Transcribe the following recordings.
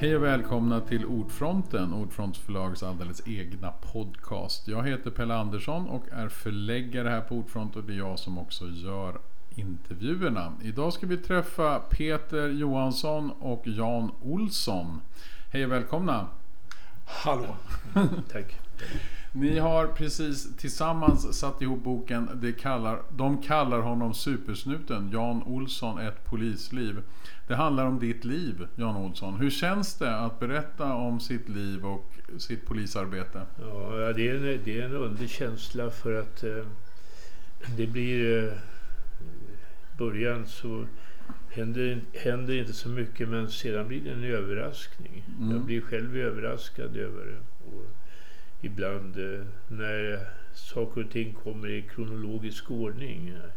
Hej och välkomna till Ordfronten, Ordfronts förlags alldeles egna podcast. Jag heter Pelle Andersson och är förläggare här på Ordfront och det är jag som också gör intervjuerna. Idag ska vi träffa Peter Johansson och Jan Olsson. Hej och välkomna! Hallå! Tack. Ni har precis tillsammans satt ihop boken det kallar, De kallar honom Supersnuten, Jan Olsson, ett polisliv. Det handlar om ditt liv, Jan Olsson. Hur känns det att berätta om sitt liv och sitt polisarbete? Ja, det är en, det är en underlig känsla för att eh, det blir... Eh, början så händer, händer inte så mycket men sedan blir det en överraskning. Mm. Jag blir själv överraskad över det. Och ibland eh, när saker och ting kommer i kronologisk ordning. eh,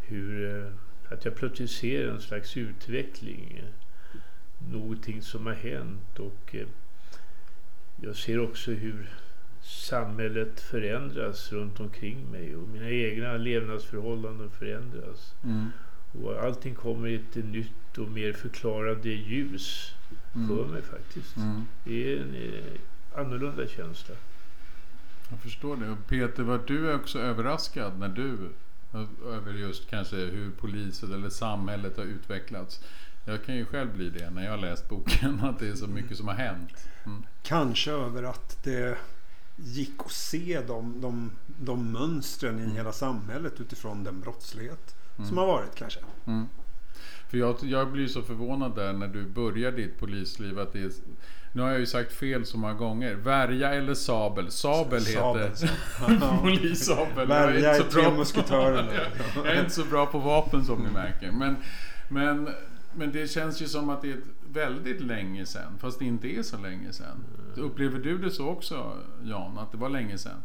Hur, eh, att jag plötsligt ser en slags utveckling. Någonting som har hänt och jag ser också hur samhället förändras runt omkring mig och mina egna levnadsförhållanden förändras. Mm. Och allting kommer i ett nytt och mer förklarande ljus för mig faktiskt. Mm. Det är en annorlunda känsla. Jag förstår det. Och Peter, var du också överraskad när du över just kanske hur polisen eller samhället har utvecklats? Jag kan ju själv bli det när jag har läst boken, att det är så mycket som har hänt. Mm. Kanske över att det gick att se de, de, de mönstren i hela samhället utifrån den brottslighet som har varit kanske. För jag, jag blir så förvånad där när du börjar ditt polisliv att det är, Nu har jag ju sagt fel så många gånger. Värja eller sabel? Sabel heter Sabel, polissabel. Värja är så tre musketörerna. jag är inte så bra på vapen som ni märker. Men, men, men det känns ju som att det är ett väldigt länge sedan. Fast det inte är så länge sedan. Upplever du det så också Jan? Att det var länge sedan?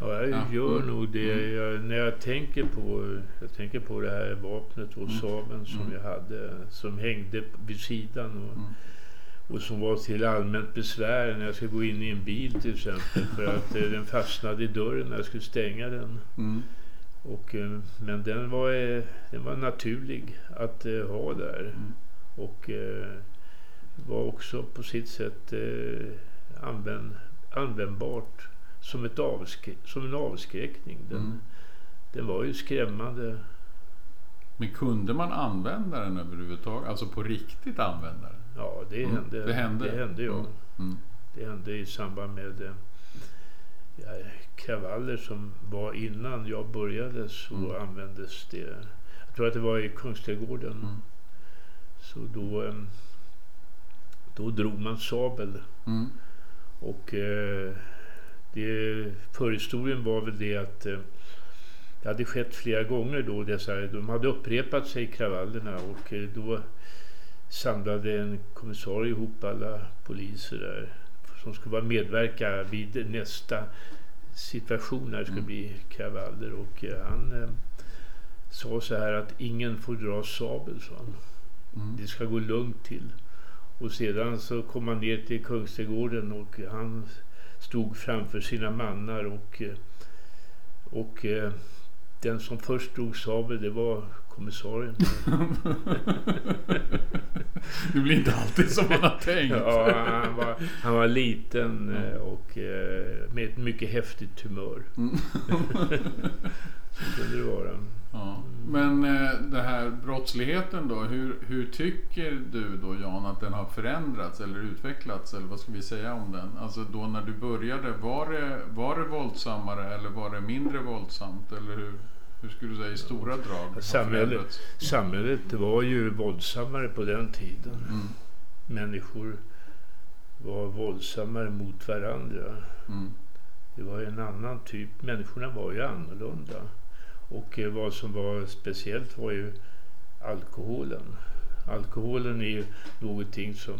Ja, jag Ja. gör Mm. nog det. Jag, när jag tänker, på, jag tänker på det här vapnet och Mm. sabeln som Mm. jag hade, som hängde vid sidan. Och, Mm. och som var till allmänt besvär när jag skulle gå in i en bil till exempel. För att eh, den fastnade i dörren när jag skulle stänga den. Mm. Och, eh, men den var, eh, den var naturlig att eh, ha där. Mm. Och eh, var också på sitt sätt eh, använd, användbart som, ett avskrä- som en avskräckning. Den, Mm. den var ju skrämmande. Men kunde man använda den överhuvudtaget? Alltså på riktigt använda den? Ja, det Mm, hände. det hände. Det hände ja. Mm. Mm. Det hände i samband med eh, ja, kravaller som var innan jag började så Mm. användes det. Jag tror att det var i Kungsträdgården. Mm. Så då, eh, då drog man sabel. Mm. Och eh, det, förhistorien var väl det att eh, det hade skett flera gånger då. Dessa, de hade upprepat sig kravallerna och eh, då samlade en kommissarie ihop alla poliser där som skulle vara medverka vid nästa situation när det skulle Mm. bli kravaller. Och eh, han eh, sa så här att ingen får dra sabel, sa han. Mm. Det ska gå lugnt till. Och sedan så kom han ner till Kungsträdgården och han stod framför sina mannar och, eh, och eh, den som först drog sabel det var kommissarien. det blir inte alltid som man har tänkt. Ja, han, var, han var liten eh, och med ett mycket häftigt humör. Så kunde det vara. Ja. Men eh, det här brottsligheten då, hur, hur tycker du då Jan att den har förändrats eller utvecklats eller vad ska vi säga om den? Alltså då när du började, var det, var det våldsammare eller var det mindre våldsamt? Eller hur, hur skulle du säga i stora drag? har Samhället. Samhället var ju våldsammare på den tiden. Mm, Människor var våldsammare mot varandra. mm, Det var en annan typ. Människorna var ju annorlunda. Och eh, vad som var speciellt var ju alkoholen. Alkoholen är ju någonting som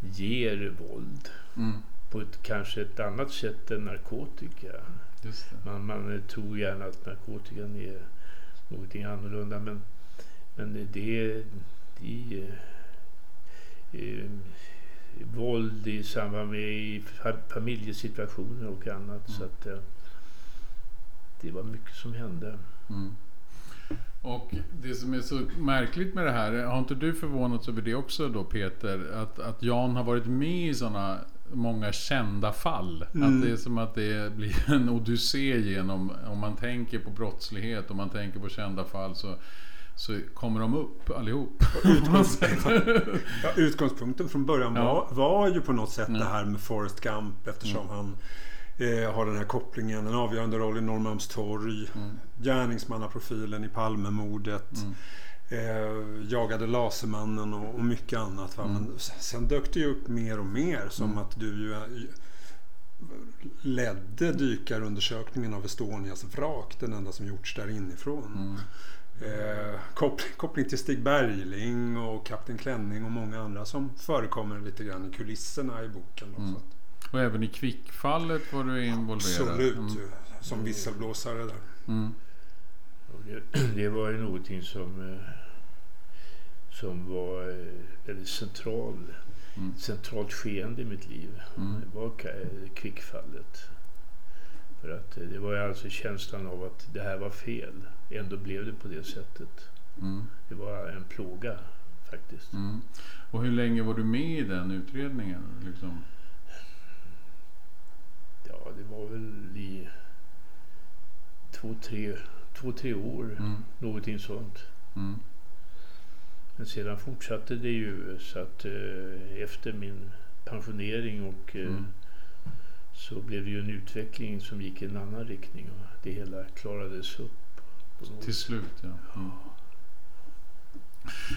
ger våld mm, på ett kanske ett annat sätt än narkotika. Man, man eh, tror gärna att narkotikan är någonting annorlunda men, men det, det eh, våld i samband med i fa- familjesituationer och annat. Mm. Så att, eh, det var mycket som hände. Mm. Och det som är så märkligt med det här, har inte du förvånats över det också då Peter? Att, att Jan har varit med i sådana många kända fall. Mm. Att det är som att det blir en odyssé genom, om man tänker på brottslighet, om man tänker på kända fall så, så kommer de upp allihop. Ja, utgångspunkten från början Ja. var, var ju på något sätt Ja. det här med Forrest Gump eftersom han eh, har den här kopplingen, en avgörande roll i Norrmalmstorg, Mm. gärningsmannaprofilen i Palmemordet, Mm. eh, jagade Lasermannen och, och mycket annat. Mm. Men sen dök det ju upp mer och mer som Mm. att du ju eh, ledde dykarundersökningen av Estonias vrak, den enda som gjorts där inifrån. Mm. Eh, koppling, koppling till Stig Bergling och Kapten Klänning och många andra som förekommer lite grann i kulisserna i boken. Då, Mm. Och även i Kvickfallet var du involverad. absolut, Mm. som visselblåsare där. Mm. Det, det var ju någonting som, eh, som var eh, väldigt central, Mm. centralt skeende i mitt liv. Mm. Det var ka- kvickfallet. För att eh, det var ju alltså känslan av att det här var fel. Ändå blev det på det sättet. Mm. Det var en plåga faktiskt. Mm. Och hur länge var du med i den utredningen? Liksom? Det var väl i två, tre, två, tre år. Mm. Någonting sånt. Mm. Men sedan fortsatte det ju så att eh, efter min pensionering och eh, Mm. så blev det ju en utveckling som gick i en annan riktning och det hela klarades upp. Till slut, ja. Mm.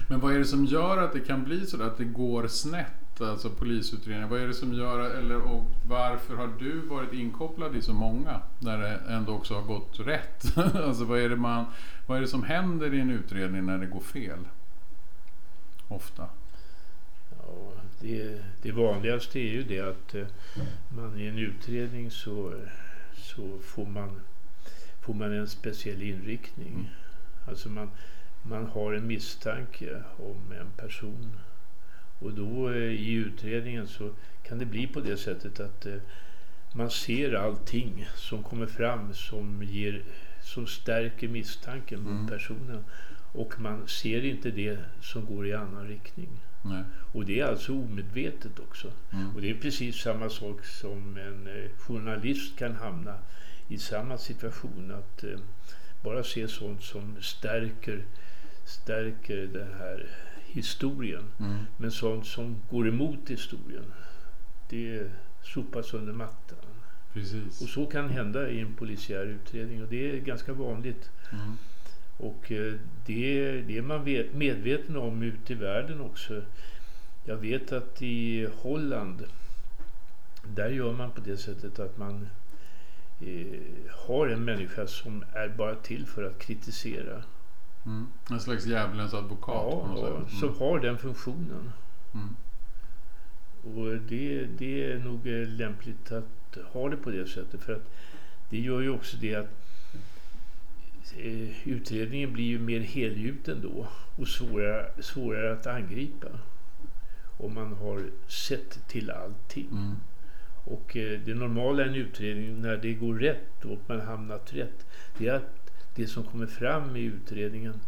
Men vad är det som gör att det kan bli så att det går snett? Alltså polisutredningar. Vad är det som gör, eller och varför har du varit inkopplad i så många? När det ändå också har gått rätt. alltså vad är, det man, vad är det som händer i en utredning när det går fel? Ofta. Ja, det, det vanligaste är ju det att eh, man i en utredning så, så får, man, får man en speciell inriktning. Mm. Alltså man, man har en misstanke om en person. Och då eh, i utredningen så kan det bli på det sättet att eh, man ser allting som kommer fram som, ger, som stärker misstanken mot Mm. personen. Och man ser inte det som går i annan riktning. Nej. Och det är alltså omedvetet också. Mm. Och det är precis samma sak som en eh, journalist kan hamna i samma situation. Att bara se sånt som stärker, stärker den här historien. Mm. Men sånt som går emot historien, det sopas under mattan. Och Precis. så kan hända i en polisiär utredning och det är ganska vanligt. Mm. Och eh, det, det är man vet, medveten om ute i världen också. Jag vet att i Holland, där gör man på det sättet att man eh, har en människa som är bara till för att kritisera. Mm. En slags djävulens advokat på Ja, något ja, sätt. som Mm. har den funktionen. Mm. Och det, det är nog eh, lämpligt att ha det på det sättet. För att det gör ju också det att eh, utredningen blir ju mer helgjuten då och svårare, svårare att angripa. Om man har sett till allting. Mm. Och eh, det normala i en utredning när det går rätt och man hamnat rätt. Det är att det som kommer fram i utredningen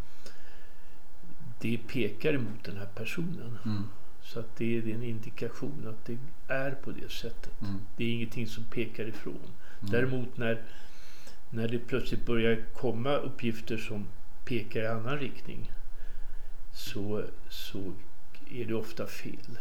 det pekar emot den här personen. Mm. Så att det är en indikation att det är på det sättet. Mm. Det är ingenting som pekar ifrån. Däremot när, när det plötsligt börjar komma uppgifter som pekar i annan riktning så, så är det ofta fel.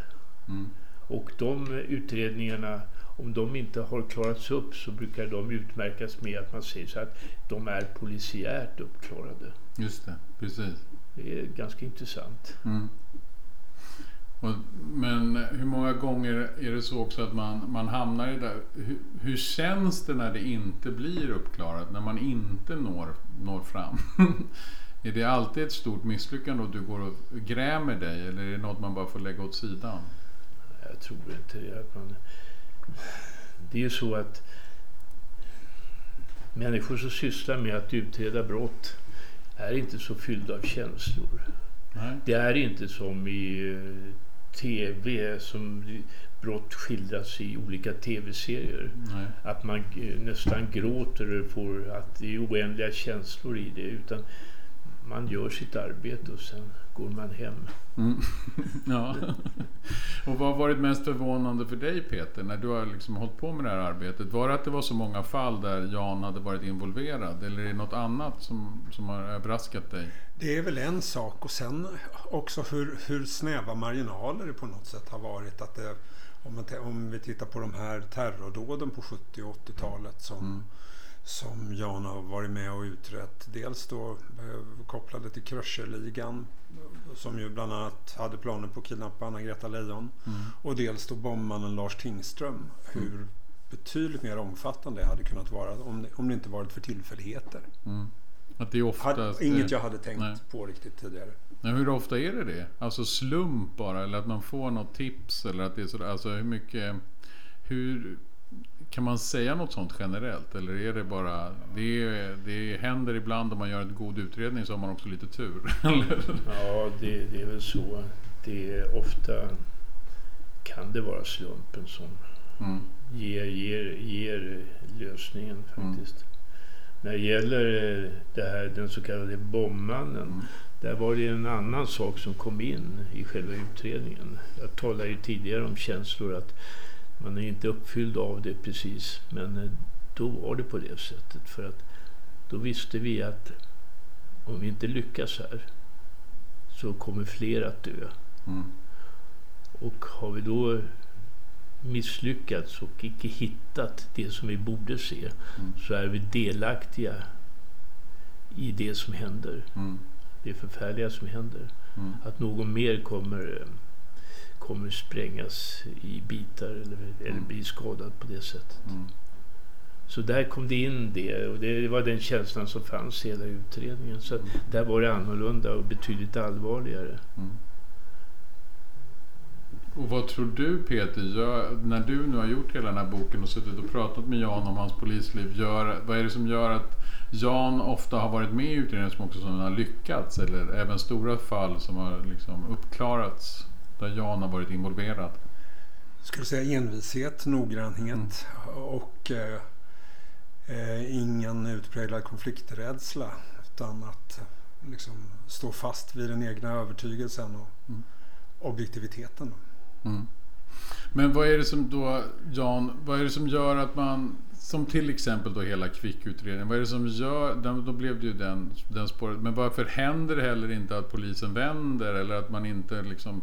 Mm. Och de utredningarna, om de inte har klarats upp så brukar de utmärkas med att man säger så att de är polisiärt uppklarade. Just det, precis. Det är ganska intressant. Mm. Och, men hur många gånger är det så också att man, man hamnar i det där? Hur, hur känns det när det inte blir uppklarat? När man inte når, når fram? är det alltid ett stort misslyckande och du går och grämer dig? Eller är det något man bara får lägga åt sidan? Jag tror inte det. Att man, det är ju så att människor som sysslar med att utreda brott är inte så fyllda av känslor. Nej. Det är inte som i eh, tv som brott skildras i olika tv-serier. Att man eh, nästan gråter och får att det är oändliga känslor i det. Utan man gör sitt arbete och sen går man hem. Mm. ja. Och vad har varit mest förvånande för dig Peter, när du har liksom hållit på med det här arbetet? Var det att det var så många fall där Jan hade varit involverad? Eller är det något annat som, som har överraskat dig? Det är väl en sak och sen också hur, hur snäva marginaler det på något sätt har varit. Att det, om, man, om vi tittar på de här terrordåden på 70 och 80-talet som mm som Jan har varit med och utrett. Dels då eh, kopplade till Kröcherligan som ju bland annat hade planer på att kidnappa Anna-Greta Leijon. Mm. Och dels då bombmannen Lars Tingström. Hur mm. betydligt mer omfattande det hade kunnat vara om det, om det inte varit för tillfälligheter. Mm. Att det är oftast, inget jag hade tänkt nej. på riktigt tidigare. Men hur ofta är det det? Alltså slump bara eller att man får något tips eller att det är så, alltså hur mycket hur kan man säga något sånt generellt? Eller är det bara, det, det händer ibland om man gör en god utredning så har man också lite tur? ja, det, det är väl så. Det är ofta kan det vara slumpen som mm. ger, ger, ger lösningen faktiskt. Mm. När det gäller eh, det här, den så kallade bombmannen. Mm. Där var det en annan sak som kom in i själva utredningen. Jag talade ju tidigare om känslor att man är inte uppfylld av det precis. Men eh, då var det på det sättet. För att då visste vi att om vi inte lyckas här så kommer fler att dö. Mm. Och har vi då misslyckats och icke hittat det som vi borde se mm. så är vi delaktiga i det som händer. Mm. Det förfärliga som händer. Mm. Att någon mer kommer eh, kommer sprängas i bitar eller, eller mm. bli skadad på det sättet. Mm. Så där kom det in det och det var den känslan som fanns i hela utredningen. Så mm. där var det annorlunda och betydligt allvarligare. Mm. Och vad tror du Peter, gör, när du nu har gjort hela den här boken och suttit och pratat med Jan om hans polisliv. Gör, vad är det som gör att Jan ofta har varit med i utredningen som också som har lyckats? Eller även stora fall som har liksom uppklarats? Där Jan har varit involverad? Jag skulle säga envishet, noggrannhet mm. och eh, eh, ingen utpräglad konflikträdsla. Utan att liksom, stå fast vid den egna övertygelsen och mm. objektiviteten. Mm. Men vad är det som då, Jan, vad är det som gör att man, som till exempel då hela kvickutredningen, vad är det som gör, då blev det ju den, den spåret, men varför händer det heller inte att polisen vänder eller att man inte liksom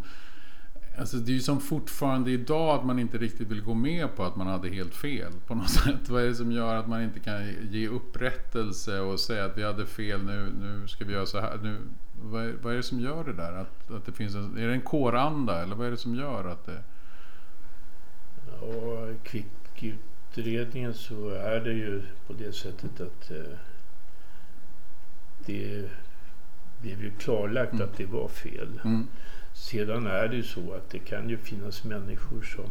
Alltså det är ju som fortfarande idag att man inte riktigt vill gå med på att man hade helt fel på något sätt. Vad är det som gör att man inte kan ge upprättelse och säga att vi hade fel nu, nu ska vi göra så här. Nu, vad, är, vad är det som gör det där? Att, att det finns en, är det en kåranda eller vad är det som gör att det... Ja, kvickutredningen så är det ju på det sättet att eh, det blev ju klarlagt mm. att det var fel. Mm. Sedan är det ju så att det kan ju finnas människor som,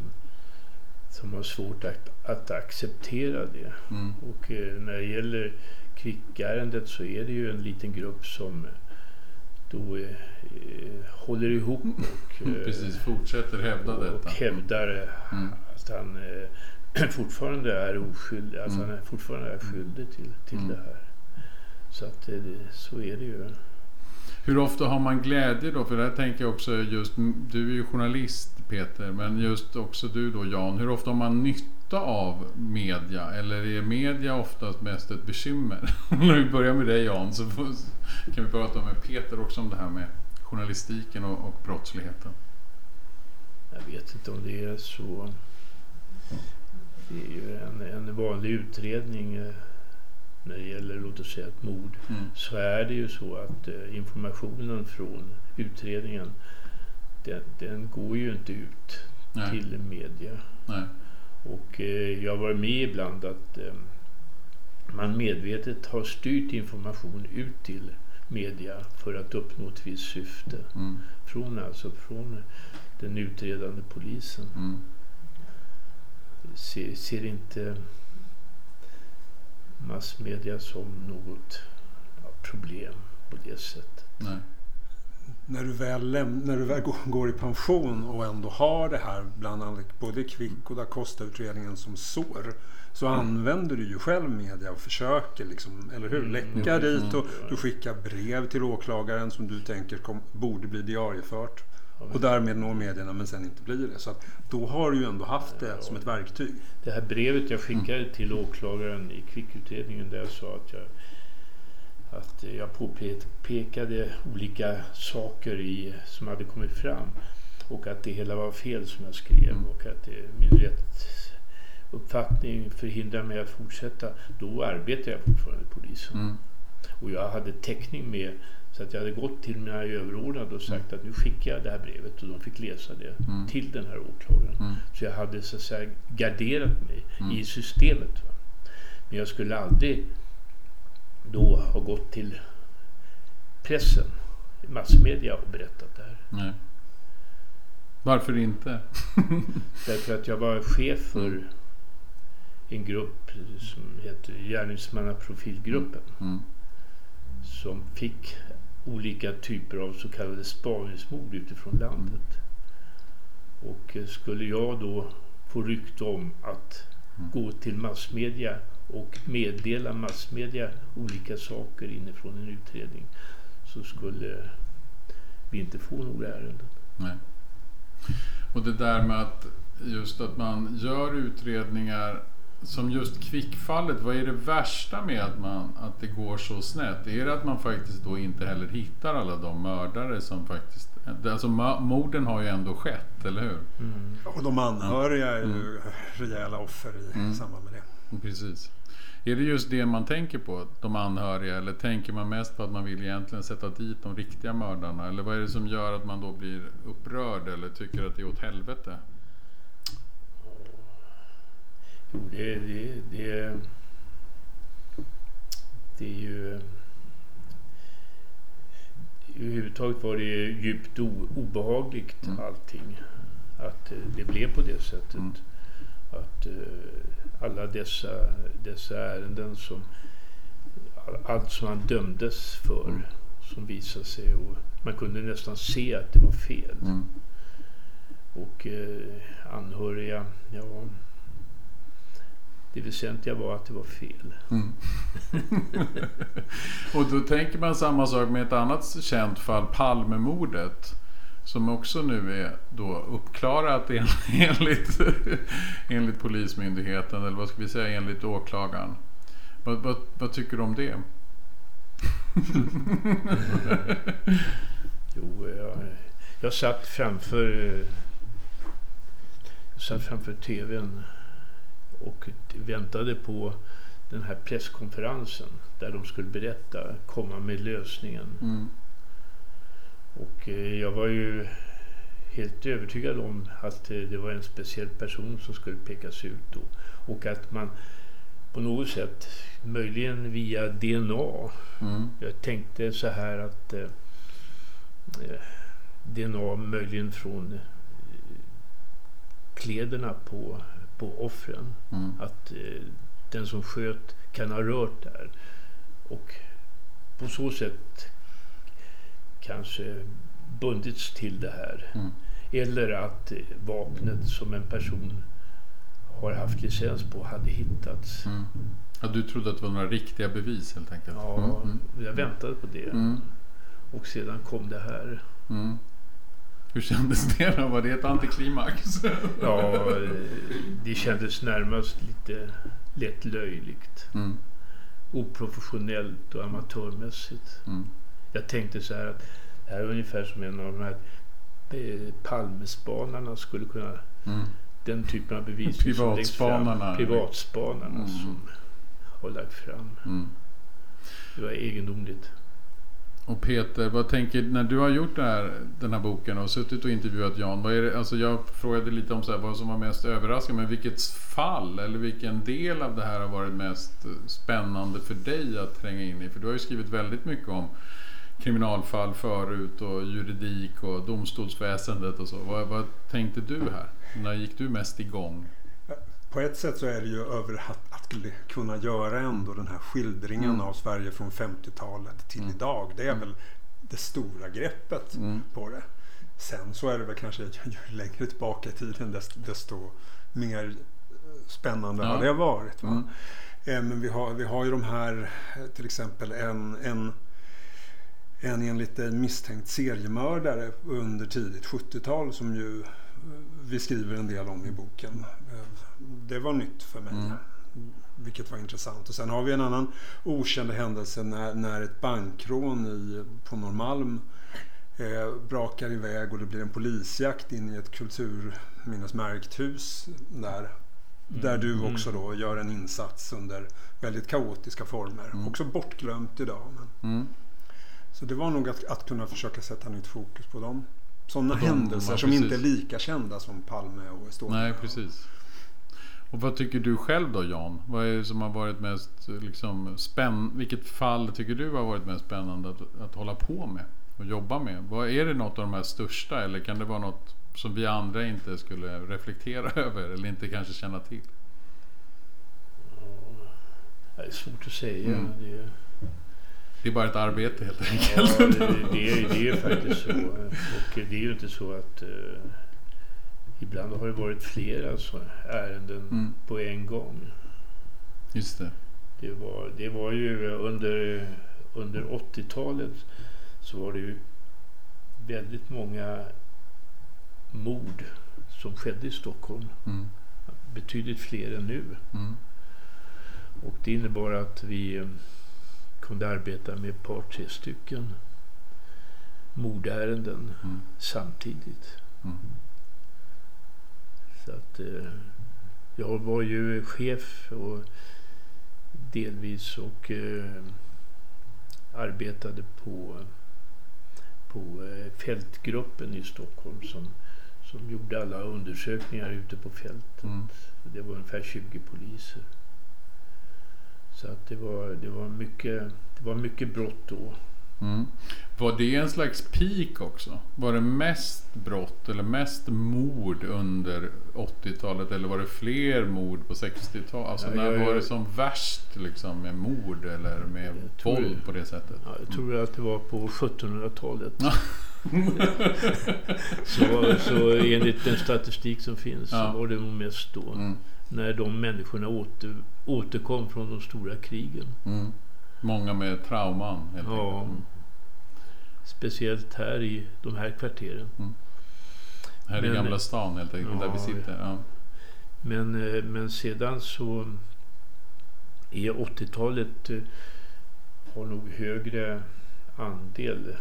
som har svårt att, att acceptera det. Mm. Och eh, när det gäller kvickärendet så är det ju en liten grupp som då eh, håller ihop och eh, Precis, fortsätter hävda och, detta. Och hävdar mm. att han eh, fortfarande är oskyldig, alltså mm. han är fortfarande är skyldig till, till mm. det här. Så att eh, så är det ju. Hur ofta har man glädje då? För där tänker jag också just, du är ju journalist Peter, men just också du då Jan. Hur ofta har man nytta av media? Eller är media oftast mest ett bekymmer? Om vi börjar med dig Jan, så kan vi prata med Peter också om det här med journalistiken och, och brottsligheten. Jag vet inte om det är så. Det är ju en, en vanlig utredning eh, när det gäller låt oss säga ett mord mm. så är det ju så att eh, informationen från utredningen den, den, går ju inte ut Nej. till media. Nej. Och eh, jag var med ibland att eh, man medvetet har styrt information ut till media för att uppnå ett visst syfte. Mm. Från, alltså, från den utredande polisen. Mm. Ser, ser inte massmedia som något ja, problem på det sättet. Nej. när du väl, läm- när du väl går, går i pension och ändå har det här bland annat både Kvick och da Costa-utredningen som sår så Mm. använder du ju själv media och försöker liksom, eller hur? Mm, Läcka mm, dit och mm. du skickar brev till åklagaren som du tänker kom, borde bli diariefört. Och därmed når medierna men sen inte blir det. Så att då har du ju ändå haft det som ett verktyg. Det här brevet jag skickade till åklagaren i kvickutredningen där jag sa att jag, att jag påpekade olika saker i, som hade kommit fram och att det hela var fel som jag skrev Mm. och att det, min rätt uppfattning förhindrar mig att fortsätta. Då arbetar jag fortfarande i polisen. Mm. Och jag hade täckning med så att jag hade gått till mina överordnade och sagt att nu skickar jag det här brevet och de fick läsa det Mm. till den här åklagaren. Mm. Så jag hade så att säga garderat mig Mm. i systemet. Va? Men jag skulle aldrig då ha gått till pressen, massmedia och berättat det här. Nej. Varför inte? Därför att jag var chef för en grupp som heter Gärningsmannaprofilgruppen. Mm. som fick olika typer av så kallade spaningsmord utifrån landet. Och eh, skulle jag då få rykte om att Mm. gå till massmedia och meddela massmedia olika saker inifrån en utredning så skulle vi inte få några ärenden. Nej. Och det där med att just att man gör utredningar som just kvickfallet. Vad är det värsta med att, man, att det går så snett? Är det att man faktiskt då inte heller hittar alla de mördare som faktiskt... Alltså morden har ju ändå skett, eller hur? Och de anhöriga är ju Mm. rejäla offer i Mm. samband med det. Precis. Är det just det man tänker på, de anhöriga? Eller tänker man mest på att man vill egentligen sätta dit de riktiga mördarna? Eller vad är det som gör att man då blir upprörd eller tycker att det är åt helvete? Jo, det, det, det, det är ju... Överhuvudtaget var det djupt obehagligt Mm. allting. Att eh, det blev på det sättet. Mm. Att eh, alla dessa, dessa ärenden som... all- Allt som han dömdes för Mm. som visade sig och man kunde nästan se att det var fel. Mm. Och eh, anhöriga, ja... Det väsentliga var att det var fel. Mm. och då tänker man samma sak med ett annat känt fall, Palmemordet. Som också nu är då uppklarat en- enligt, enligt Polismyndigheten, eller vad ska vi säga, enligt åklagaren. Vad, vad, vad tycker du om det? Jo, jag, jag satt framför jag satt framför tvn och väntade på den här presskonferensen där de skulle berätta, komma med lösningen. Mm. Och eh, jag var ju helt övertygad om att eh, det var en speciell person som skulle pekas ut då. Och att man på något sätt, möjligen via DNA, Mm. jag tänkte så här att eh, eh, DNA möjligen från kläderna på, på offren. Mm. Att eh, den som sköt kan ha rört där. Och på så sätt kanske bundits till det här. Mm. Eller att eh, vapnet som en person har haft licens på hade hittats. Mm. Ja, du trodde att det var några riktiga bevis helt enkelt? Ja, Mm. Mm. jag väntade på det. Mm. Och sedan kom det här. Hur kändes det då? Var det ett antiklimax? Ja, det kändes närmast lite lätt löjligt. Mm. Oprofessionellt och amatörmässigt. Mm. Jag tänkte så här att det här är ungefär som en av de här eh, Palmespanarna skulle kunna... Mm. Den typen av som fram. Privatspanarna. Privatspanarna Mm. som har lagt fram. Mm. Det var egendomligt. Och Peter, vad tänker, när du har gjort här, den här boken och suttit och intervjuat Jan. Vad är det, alltså jag frågade lite om så här, vad som var mest överraskande. Men vilket fall eller vilken del av det här har varit mest spännande för dig att tränga in i? För du har ju skrivit väldigt mycket om kriminalfall förut och juridik och domstolsväsendet och så. Vad, vad tänkte du här? När gick du mest igång? På ett sätt så är det ju över att, att kunna göra ändå den här skildringen Mm. av Sverige från 50-talet till Mm. idag. Det är Mm. väl det stora greppet Mm. på det. Sen så är det väl kanske ju längre tillbaka i tiden desto, desto mer eh, spännande Ja. har det varit. Va? Mm. Eh, Men vi har, vi har ju de här, eh, till exempel en, en, en enligt dig misstänkt seriemördare under tidigt 70-tal som ju eh, vi skriver en del om i boken. Det var nytt för mig. Mm. Vilket var intressant. Och sen har vi en annan okänd händelse när, när ett bankrån i, på Norrmalm eh, brakar iväg och det blir en polisjakt in i ett kulturminnesmärkt hus där. Där du Mm. också då gör en insats under väldigt kaotiska former. Mm. Också bortglömt idag. Men, Mm. så det var nog att, att kunna försöka sätta nytt fokus på dem. Sådana händelser som inte är lika kända som Palme och Estonia. Nej, precis. Och vad tycker du själv då Jan? Vad är det som har varit mest liksom, spänn... Vilket fall tycker du har varit mest spännande att, att hålla på med och jobba med? Vad, är det något av de här största eller kan det vara något som vi andra inte skulle reflektera över eller inte kanske känna till? Det är svårt att säga. Mm. Det, är- Det är bara ett arbete helt ja, enkelt. det, det, är, det är faktiskt så. Och det är ju inte så att eh, ibland har det varit flera så ärenden Mm, på en gång. just det. Det var, det var ju under, under 80-talet så var det ju väldigt många mord som skedde i Stockholm. Mm, Betydligt fler än nu. mm, Och det innebar att vi eh, kunde arbeta med ett par, tre stycken mordärenden mm, samtidigt. Så att eh, jag var ju chef och delvis och eh, arbetade på, på eh, fältgruppen i Stockholm som, som gjorde alla undersökningar ute på fältet. Mm. Det var ungefär 20 poliser. Så att det var, det var, mycket, det var mycket brott då. Mm. Var det en slags peak också? Var det mest brott eller mest mord under 80-talet eller var det fler mord på 60-talet? Alltså Ja, när jag- var jag- det som värst liksom med mord eller med våld på det sättet? Ja, jag tror att det var på 1700-talet. så, så enligt den statistik som finns Ja. så var det mest då. Mm. När de människorna åter, återkom från de stora krigen. Mm. Många med trauman helt Ja. Mm. Speciellt här i de här kvarteren. Här i Men- Gamla stan helt enkelt, där vi Ja, sitter. Ja. Men, eh, men sedan så är 80-talet eh, har nog högre andel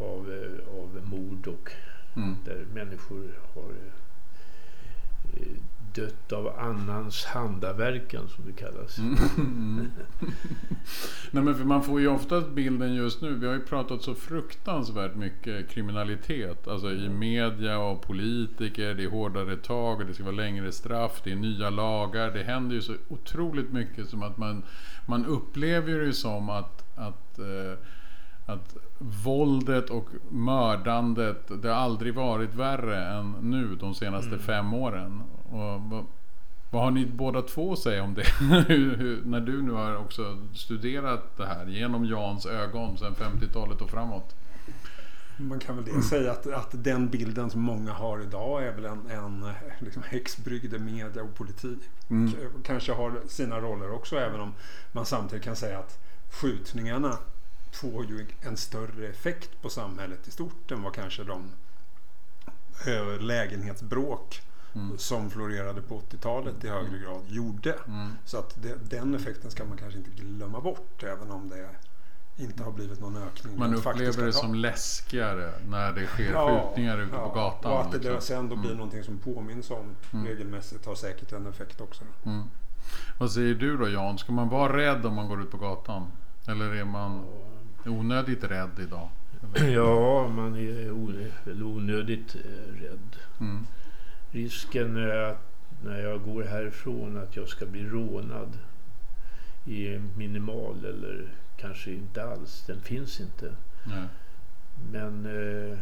av, eh, av mord och Mm. där människor har dött av annans handaverkan som det kallas. Mm. Nej men för man får ju oftast bilden just nu. Vi har ju pratat så fruktansvärt mycket kriminalitet. Alltså i media och politiker. Det är hårdare tag och det ska vara längre straff. Det är nya lagar. Det händer ju så otroligt mycket som att man, man upplever det ju som att, att eh, att våldet och mördandet, det har aldrig varit värre än nu de senaste Mm. fem åren. Och vad, har ni båda två att säga om det? hur, hur, när du nu har också studerat det här genom Jans ögon sedan 50-talet och framåt. Man kan väl det säga att, att den bilden som många har idag är väl en, en liksom häxbrygd media och politik. Mm. Kanske har sina roller också även om man samtidigt kan säga att skjutningarna får ju en större effekt på samhället i stort än vad kanske de eh, lägenhetsbråk Mm. som florerade på 80-talet i högre grad gjorde. Mm. Så att det, den effekten ska man kanske inte glömma bort även om det inte har blivit någon ökning. Man upplever det som läskigare när det sker Ja, skjutningar ute ja. på gatan. Och att det liksom. sen då blir Mm. någonting som påminns om Mm. regelmässigt har säkert en effekt också. Mm. Vad säger du då Jan? Ska man vara rädd om man går ut på gatan? Eller är man onödigt rädd idag? Eller? Ja, man är onödigt eh, rädd. Mm. Risken är att när jag går härifrån att jag ska bli rånad är minimal eller kanske inte alls. Den finns inte. Nej. Men eh,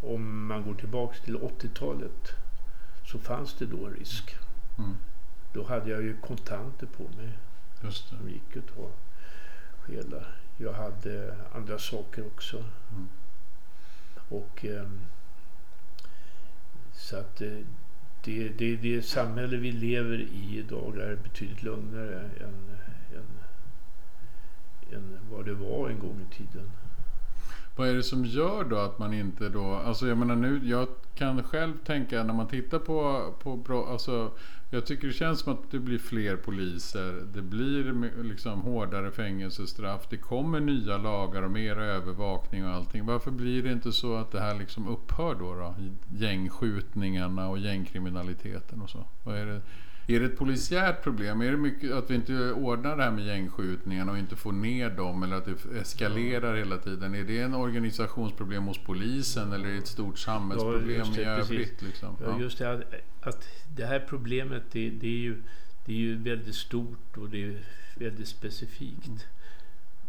om man går tillbaks till 80-talet så fanns det då en risk. Mm. Då hade jag ju kontanter på mig Just det. som gick att ta. stjäla. Jag hade andra saker också. Mm. Och eh, så att eh, det, det, det samhälle vi lever i idag är betydligt lugnare än, än, än vad det var en gång i tiden. Vad är det som gör då att man inte då, alltså jag menar nu, jag kan själv tänka när man tittar på, på bra, alltså jag tycker det känns som att det blir fler poliser, det blir liksom hårdare fängelsestraff, det kommer nya lagar och mer övervakning och allting. Varför blir det inte så att det här liksom upphör då? då? Gängskjutningarna och gängkriminaliteten och så. Vad är det? Är det ett polisiärt problem? Är det mycket att vi inte ordnar det här med gängskjutningarna och inte får ner dem eller att det eskalerar hela tiden? Är det en organisationsproblem hos polisen eller är det ett stort samhällsproblem ja, det, i övrigt? Liksom? Ja. just det. Att, att det här problemet det, det, är ju, det är ju väldigt stort och det är väldigt specifikt. Mm.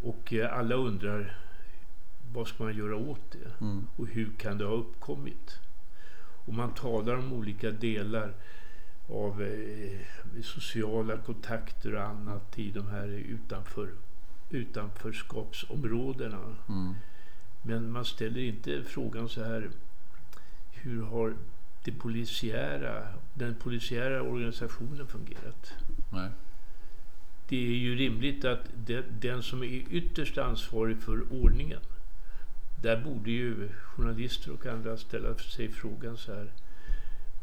Och eh, alla undrar vad ska man göra åt det? Mm. Och hur kan det ha uppkommit? Och man talar om olika delar av eh, sociala kontakter och annat i de här utanför, utanförskapsområdena. Mm. Men man ställer inte frågan så här. Hur har det polisiära, den polisiära organisationen fungerat? Nej. Det är ju rimligt att det, den som är ytterst ansvarig för ordningen. Där borde ju journalister och andra ställa sig frågan så här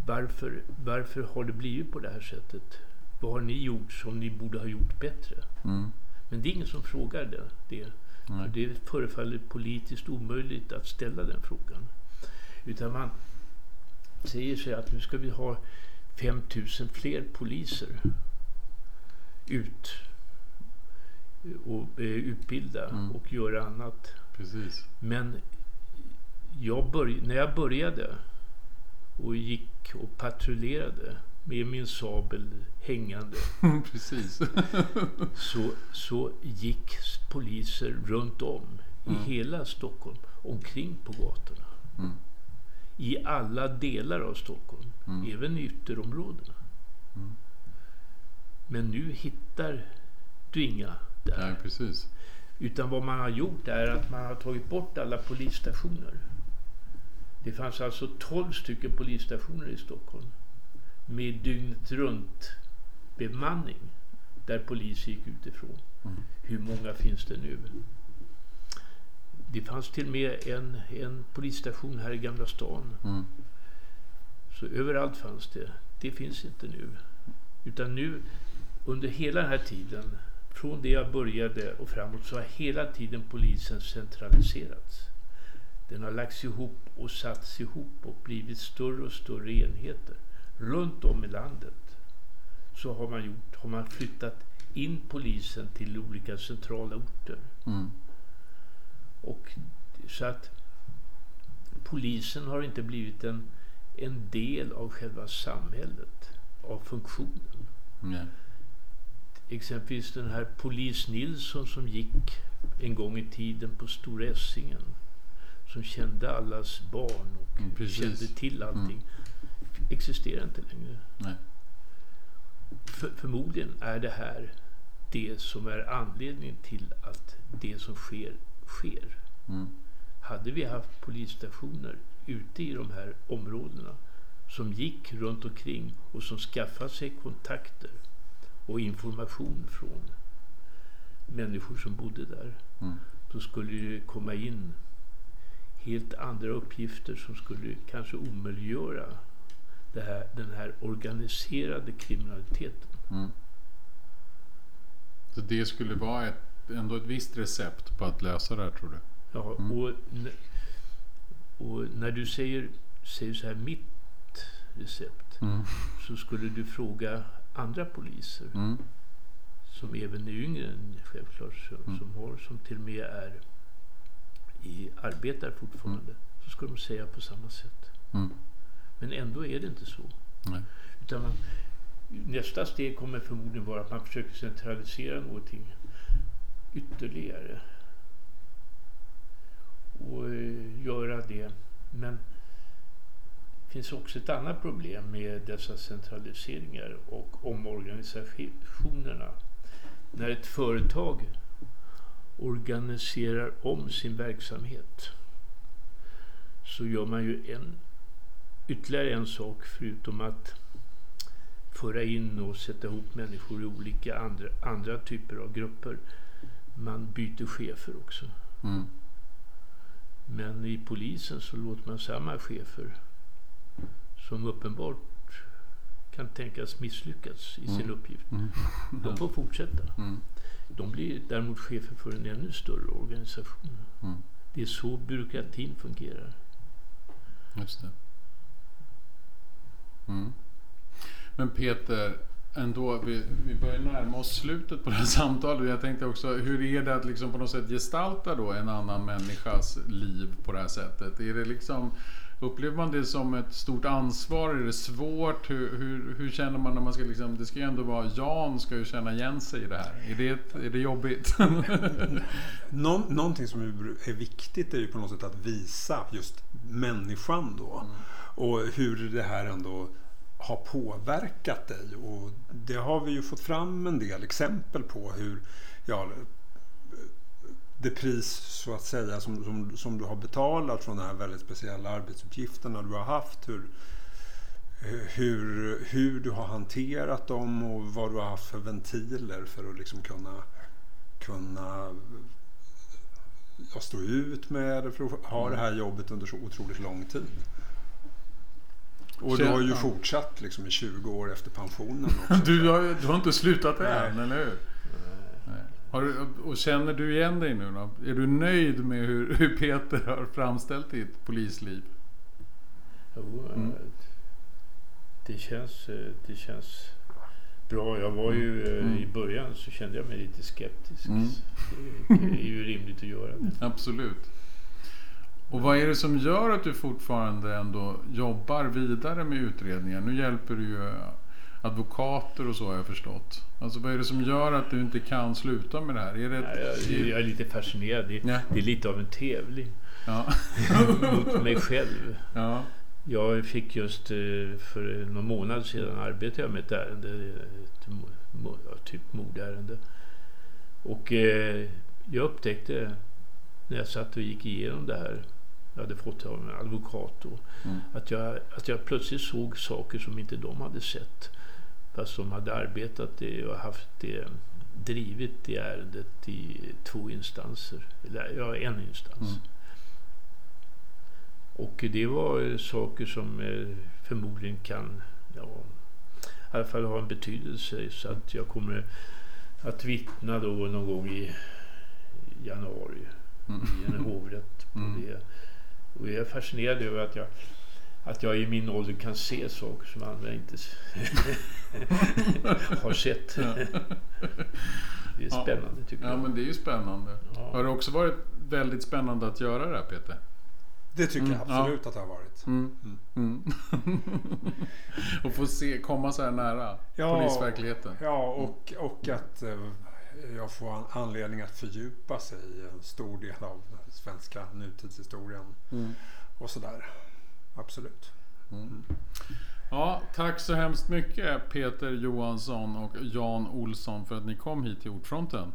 varför, varför har det blivit på det här sättet? Vad har ni gjort som ni borde ha gjort bättre? Mm. Men det är ingen som frågar det. det. För det förefaller politiskt omöjligt att ställa den frågan. Utan man säger sig att nu ska vi ha 5000 fler poliser ut och eh, utbilda mm. och göra annat. Precis. Men jag börj när jag började och gick och patrullerade med min sabel hängande. Precis. så, så gick poliser runt om mm. i hela Stockholm omkring på gatorna. Mm. I alla delar av Stockholm, mm. även i ytterområdena. Mm. Men nu hittar du inga där. Nej, precis. Utan vad man har gjort är att man har tagit bort alla polisstationer. Det fanns alltså 12 stycken polisstationer i Stockholm med dygnet runt bemanning där polis gick utifrån. Mm. Hur många finns det nu? Det fanns till och med en, en polisstation här i Gamla stan. Mm. Så överallt fanns det. Det finns inte nu. Utan nu under hela den här tiden, från det jag började och framåt, så har hela tiden polisen centraliserats. Den har lagts ihop och satts ihop och blivit större och större enheter. Runt om i landet så har man, gjort, har man flyttat in polisen till olika centrala orter. Mm. Och så att polisen har inte blivit en, en del av själva samhället, av funktionen. Mm. Exempelvis den här polis Nilsson som gick en gång i tiden på Stora Essingen som kände allas barn och mm, kände till allting mm. existerar inte längre. Nej. För, förmodligen är det här det som är anledningen till att det som sker, sker. Mm. Hade vi haft polisstationer ute i de här områdena som gick runt omkring och som skaffade sig kontakter och information från människor som bodde där. Mm. Då skulle det komma in helt andra uppgifter som skulle kanske omöjliggöra här, den här organiserade kriminaliteten. Mm. Så det skulle vara ett, ändå ett visst recept på att lösa det här tror du? Ja, mm. och, och när du säger, säger så här mitt recept mm. så skulle du fråga andra poliser mm. som även är yngre än självklart som, som, har, som till och med är i, arbetar fortfarande mm. så ska de säga på samma sätt. Mm. Men ändå är det inte så. Nej. Utan man, nästa steg kommer förmodligen vara att man försöker centralisera någonting ytterligare. Och uh, göra det. Men det finns också ett annat problem med dessa centraliseringar och omorganisationerna. När ett företag organiserar om sin verksamhet så gör man ju en, ytterligare en sak förutom att föra in och sätta ihop människor i olika andra, andra typer av grupper. Man byter chefer också. Mm. Men i polisen så låter man samma chefer som uppenbart kan tänkas misslyckats i sin Mm. uppgift. Mm. De får fortsätta. De blir däremot chefer för en ännu större organisation. Mm. Det är så byråkratin fungerar. Just det. Mm. Men Peter, ändå, vi, vi börjar närma oss slutet på det här samtalet. Jag tänkte också, hur är det att liksom på något sätt gestalta då en annan människas liv på det här sättet? Är det liksom, upplever man det som ett stort ansvar? Är det svårt? Hur, hur, hur känner man när man ska liksom, det ska ju ändå vara, Jan ska ju känna igen sig i det här. Är det, ett, är det jobbigt? Nå, någonting som är viktigt är ju på något sätt att visa just människan då. Och hur det här ändå har påverkat dig. Och det har vi ju fått fram en del exempel på hur ja, det pris så att säga som, som, som du har betalat från de här väldigt speciella arbetsuppgifterna du har haft. Hur, hur, hur du har hanterat dem och vad du har haft för ventiler för att liksom kunna, kunna ja, stå ut med det för att ha det här jobbet under så otroligt lång tid. Och du har ju fortsatt liksom i 20 år efter pensionen också. Du har, du har inte slutat än, eller hur? Du, och känner du igen dig nu då? Är du nöjd med hur, hur Peter har framställt ditt polisliv? Jo, Mm. det, känns, det känns bra. Jag var ju eh, Mm. i början så kände jag mig lite skeptisk. Mm. Det är ju rimligt att göra det. Absolut. Och vad är det som gör att du fortfarande ändå jobbar vidare med utredningar? Nu hjälper du ju advokater och så har jag förstått. Alltså vad är det som gör att du inte kan sluta med det här? Är det ett... Jag, jag är lite fascinerad. Det, Ja. det är lite av en tävling Ja. mot mig själv. ja. Jag fick just eh, för någon månad sedan arbetade jag med ett ärende, ett, typ mordärende. Och eh, jag upptäckte när jag satt och gick igenom det här, jag hade fått av en advokat då, Mm. att jag, att jag plötsligt såg saker som inte de hade sett. Fast de hade arbetat det och haft det, drivit det ärendet i två instanser. Eller ja, en instans. Mm. Och det var saker som eh, förmodligen kan, ja, i alla fall ha en betydelse. Så att jag kommer att vittna då någon gång i januari Mm. i en hovrätt på Mm. det. Och jag är fascinerad över att jag, att jag i min ålder kan se saker som andra inte har sett. Ja. Det är Ja. spännande tycker ja, jag. men det är ju spännande. Ja. Har det också varit väldigt spännande att göra det här Peter? Det tycker jag Mm, ja. absolut att det har varit. Mm. Mm. och få se, komma så här nära Ja. polisverkligheten. Ja, och, och att eh, jag får an- anledning att fördjupa sig i en stor del av den svenska nutidshistorien Mm. och sådär. Absolut. Mm. Ja, tack så hemskt mycket Peter Johansson och Jan Olsson för att ni kom hit till Ordfronten.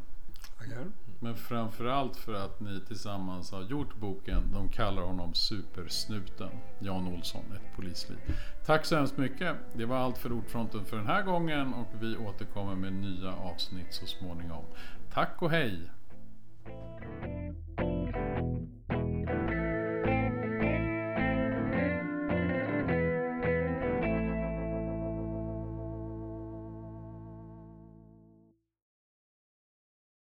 Tackar. Men framförallt för att ni tillsammans har gjort boken De kallar honom Supersnuten. Jan Olsson, ett polisliv. Tack så hemskt mycket. Det var allt för Ordfronten för den här gången och vi återkommer med nya avsnitt så småningom. Tack och hej!